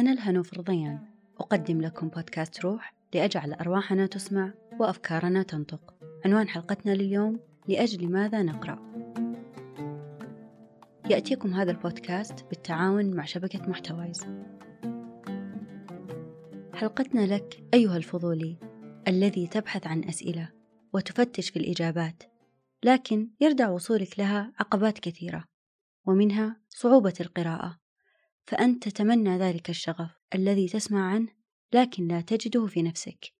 أنا الهنوف رضيان أقدم لكم بودكاست روح لأجعل أرواحنا تسمع وأفكارنا تنطق. عنوان حلقتنا لليوم لأجل ماذا نقرأ؟ يأتيكم هذا البودكاست بالتعاون مع شبكة محتوايز. حلقتنا لك أيها الفضولي الذي تبحث عن أسئلة وتفتش في الإجابات لكن يردع وصولك لها عقبات كثيرة ومنها صعوبة القراءة. فأنت تتمنى ذلك الشغف الذي تسمع عنه لكن لا تجده في نفسك.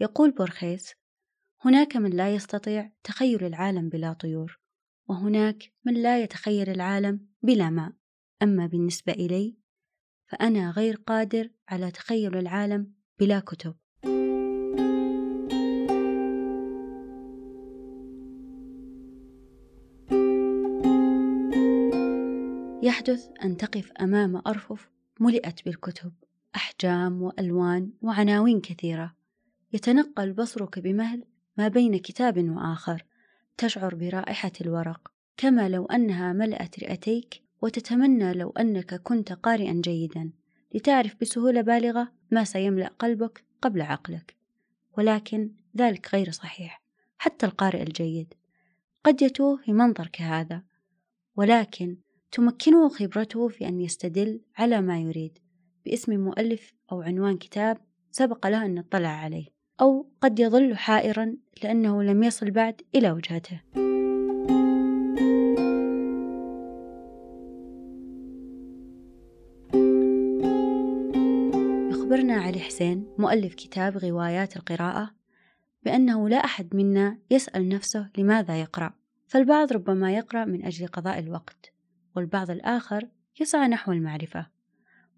يقول بورخيس هناك من لا يستطيع تخيل العالم بلا طيور وهناك من لا يتخيل العالم بلا ماء. أما بالنسبة إلي فأنا غير قادر على تخيل العالم بلا كتب. يحدث أن تقف أمام أرفف ملئت بالكتب أحجام وألوان وعناوين كثيرة. يتنقل بصرك بمهل ما بين كتاب وآخر تشعر برائحة الورق. كما لو أنها ملأت رئتيك وتتمنى لو أنك كنت قارئا جيدا لتعرف بسهولة بالغة ما سيملأ قلبك قبل عقلك. ولكن ذلك غير صحيح حتى القارئ الجيد. قد يتوه في منظر كهذا ولكن تمكنه خبرته في أن يستدل على ما يريد باسم مؤلف أو عنوان كتاب سبق له أن اطلع عليه أو قد يظل حائرا لأنه لم يصل بعد إلى وجهته. يخبرنا علي حسين مؤلف كتاب غوايات القراءة بأنه لا أحد منا يسأل نفسه لماذا يقرأ فالبعض ربما يقرأ من أجل قضاء الوقت. والبعض الآخر يسعى نحو المعرفة.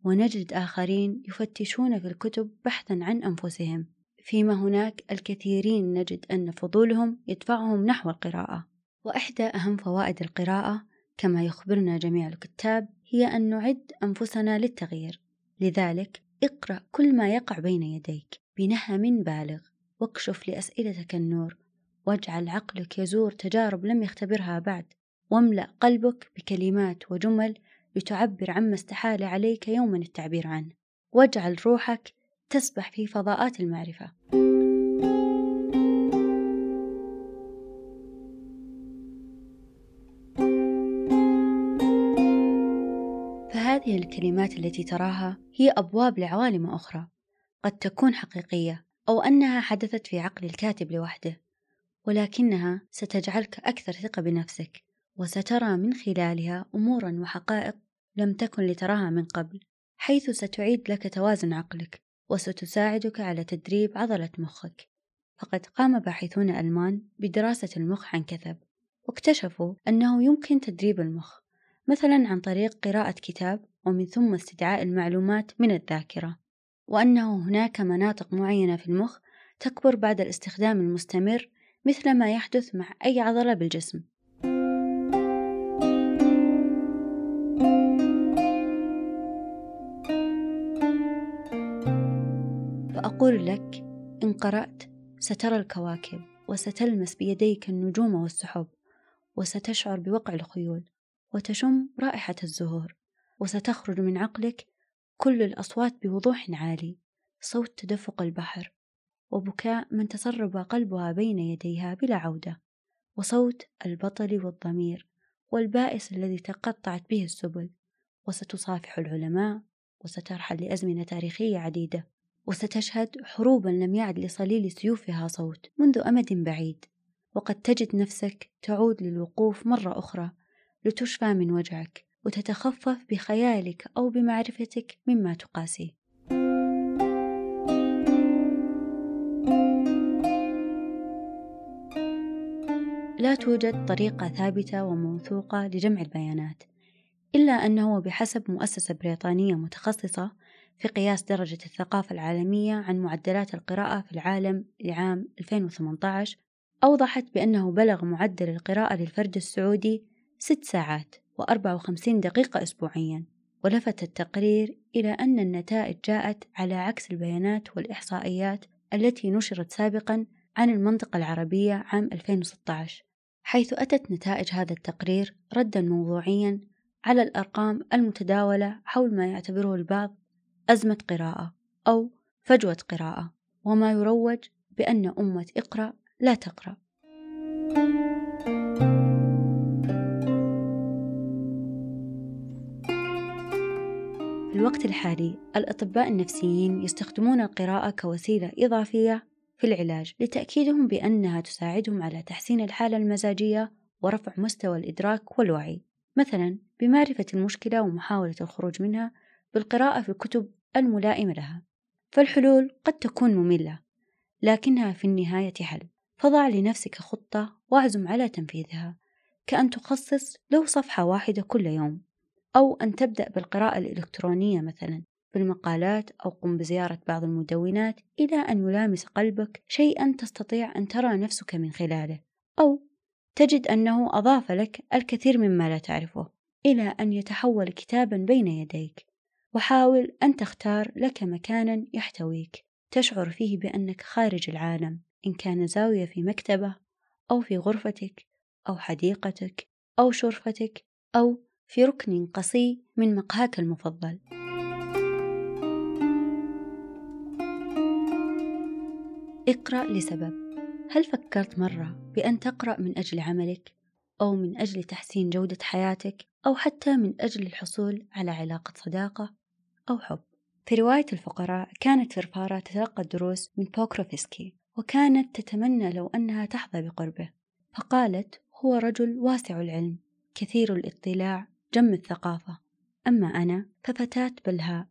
ونجد آخرين يفتشون في الكتب بحثا عن أنفسهم. فيما هناك الكثيرين نجد أن فضولهم يدفعهم نحو القراءة. وإحدى أهم فوائد القراءة كما يخبرنا جميع الكتاب هي أن نعد أنفسنا للتغيير. لذلك اقرأ كل ما يقع بين يديك بنهم بالغ. واكشف لأسئلتك النور. واجعل عقلك يزور تجارب لم يختبرها بعد. واملأ قلبك بكلمات وجمل لتعبر عما استحال عليك يوما التعبير عنه. واجعل روحك تسبح في فضاءات المعرفة. فهذه الكلمات التي تراها هي أبواب لعوالم أخرى قد تكون حقيقية أو أنها حدثت في عقل الكاتب لوحده ولكنها ستجعلك أكثر ثقة بنفسك. وسترى من خلالها أمورا وحقائق لم تكن لتراها من قبل حيث ستعيد لك توازن عقلك وستساعدك على تدريب عضلة مخك. فقد قام باحثون ألمان بدراسة المخ عن كثب واكتشفوا أنه يمكن تدريب المخ مثلا عن طريق قراءة كتاب ومن ثم استدعاء المعلومات من الذاكرة وأنه هناك مناطق معينة في المخ تكبر بعد الاستخدام المستمر مثل ما يحدث مع أي عضلة بالجسم. فأقول لك إن قرأت سترى الكواكب وستلمس بيديك النجوم والسحب وستشعر بوقع الخيول وتشم رائحة الزهور وستخرج من عقلك كل الأصوات بوضوح عالي صوت تدفق البحر وبكاء من تسرب قلبها بين يديها بلا عودة وصوت البطل والضمير والبائس الذي تقطعت به السبل وستصافح العلماء وسترحل لأزمنة تاريخية عديدة. وستشهد حروبا لم يعد لصليل سيوفها صوت منذ أمد بعيد. وقد تجد نفسك تعود للوقوف مرة أخرى لتشفى من وجعك وتتخفف بخيالك أو بمعرفتك مما تقاسيه لا توجد طريقة ثابتة وموثوقة لجمع البيانات إلا أنه بحسب مؤسسة بريطانية متخصصة في قياس درجة الثقافة العالمية عن معدلات القراءة في العالم لعام 2018 أوضحت بأنه بلغ معدل القراءة للفرد السعودي ست ساعات وأربعة وخمسين دقيقة أسبوعيا ولفت التقرير إلى أن النتائج جاءت على عكس البيانات والإحصائيات التي نشرت سابقا عن المنطقة العربية عام 2016 حيث أتت نتائج هذا التقرير ردا موضوعيا على الأرقام المتداولة حول ما يعتبره البعض أزمة قراءة أو فجوة قراءة وما يروج بأن أمة اقرأ لا تقرأ. في الوقت الحالي الأطباء النفسيين يستخدمون القراءة كوسيلة إضافية في العلاج لتأكيدهم بأنها تساعدهم على تحسين الحالة المزاجية ورفع مستوى الإدراك والوعي. مثلا بمعرفة المشكلة ومحاولة الخروج منها بالقراءة في الكتب الملائمة لها فالحلول قد تكون مملة لكنها في النهاية حل. فضع لنفسك خطة واعزم على تنفيذها كأن تخصص لو صفحة واحدة كل يوم أو أن تبدأ بالقراءة الإلكترونية مثلا بالمقالات أو قم بزيارة بعض المدونات إلى أن يلامس قلبك شيئا تستطيع أن ترى نفسك من خلاله أو تجد أنه أضاف لك الكثير مما لا تعرفه إلى أن يتحول كتابا بين يديك. وحاول أن تختار لك مكانا يحتويك. تشعر فيه بأنك خارج العالم إن كان زاوية في مكتبة أو في غرفتك أو حديقتك أو شرفتك أو في ركن قصي من مقهاك المفضل. اقرأ لسبب. هل فكرت مرة بأن تقرأ من أجل عملك أو من أجل تحسين جودة حياتك أو حتى من أجل الحصول على علاقة صداقة؟ أو حب. في رواية الفقراء كانت فرفارة تتلقى الدروس من بوكروفسكي وكانت تتمنى لو أنها تحظى بقربه. فقالت هو رجل واسع العلم كثير الاطلاع جم الثقافة. أما أنا ففتاة بلهاء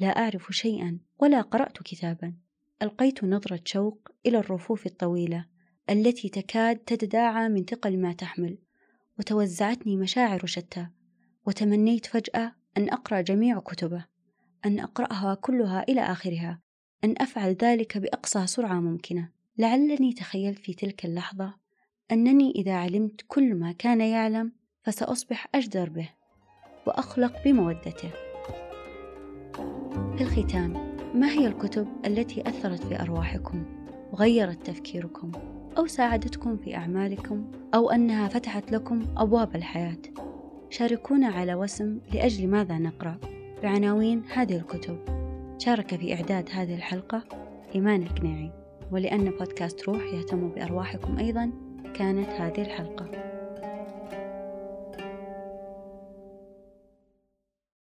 لا أعرف شيئا ولا قرأت كتابا. ألقيت نظرة شوق إلى الرفوف الطويلة التي تكاد تتداعى من ثقل ما تحمل وتوزعتني مشاعر شتى وتمنيت فجأة أن أقرأ جميع كتبه. أن أقرأها كلها إلى آخرها أن أفعل ذلك بأقصى سرعة ممكنة. لعلني تخيلت في تلك اللحظة أنني إذا علمت كل ما كان يعلم فسأصبح أجدر به وأخلق بمودته. في الختام ما هي الكتب التي أثرت في أرواحكم وغيرت تفكيركم أو ساعدتكم في أعمالكم أو أنها فتحت لكم أبواب الحياة؟ شاركونا على وسم لأجل ماذا نقرأ؟ بعناوين هذه الكتب. شارك في إعداد هذه الحلقة إيمان القنيعي ولأن بودكاست روح يهتم بأرواحكم أيضا كانت هذه الحلقة.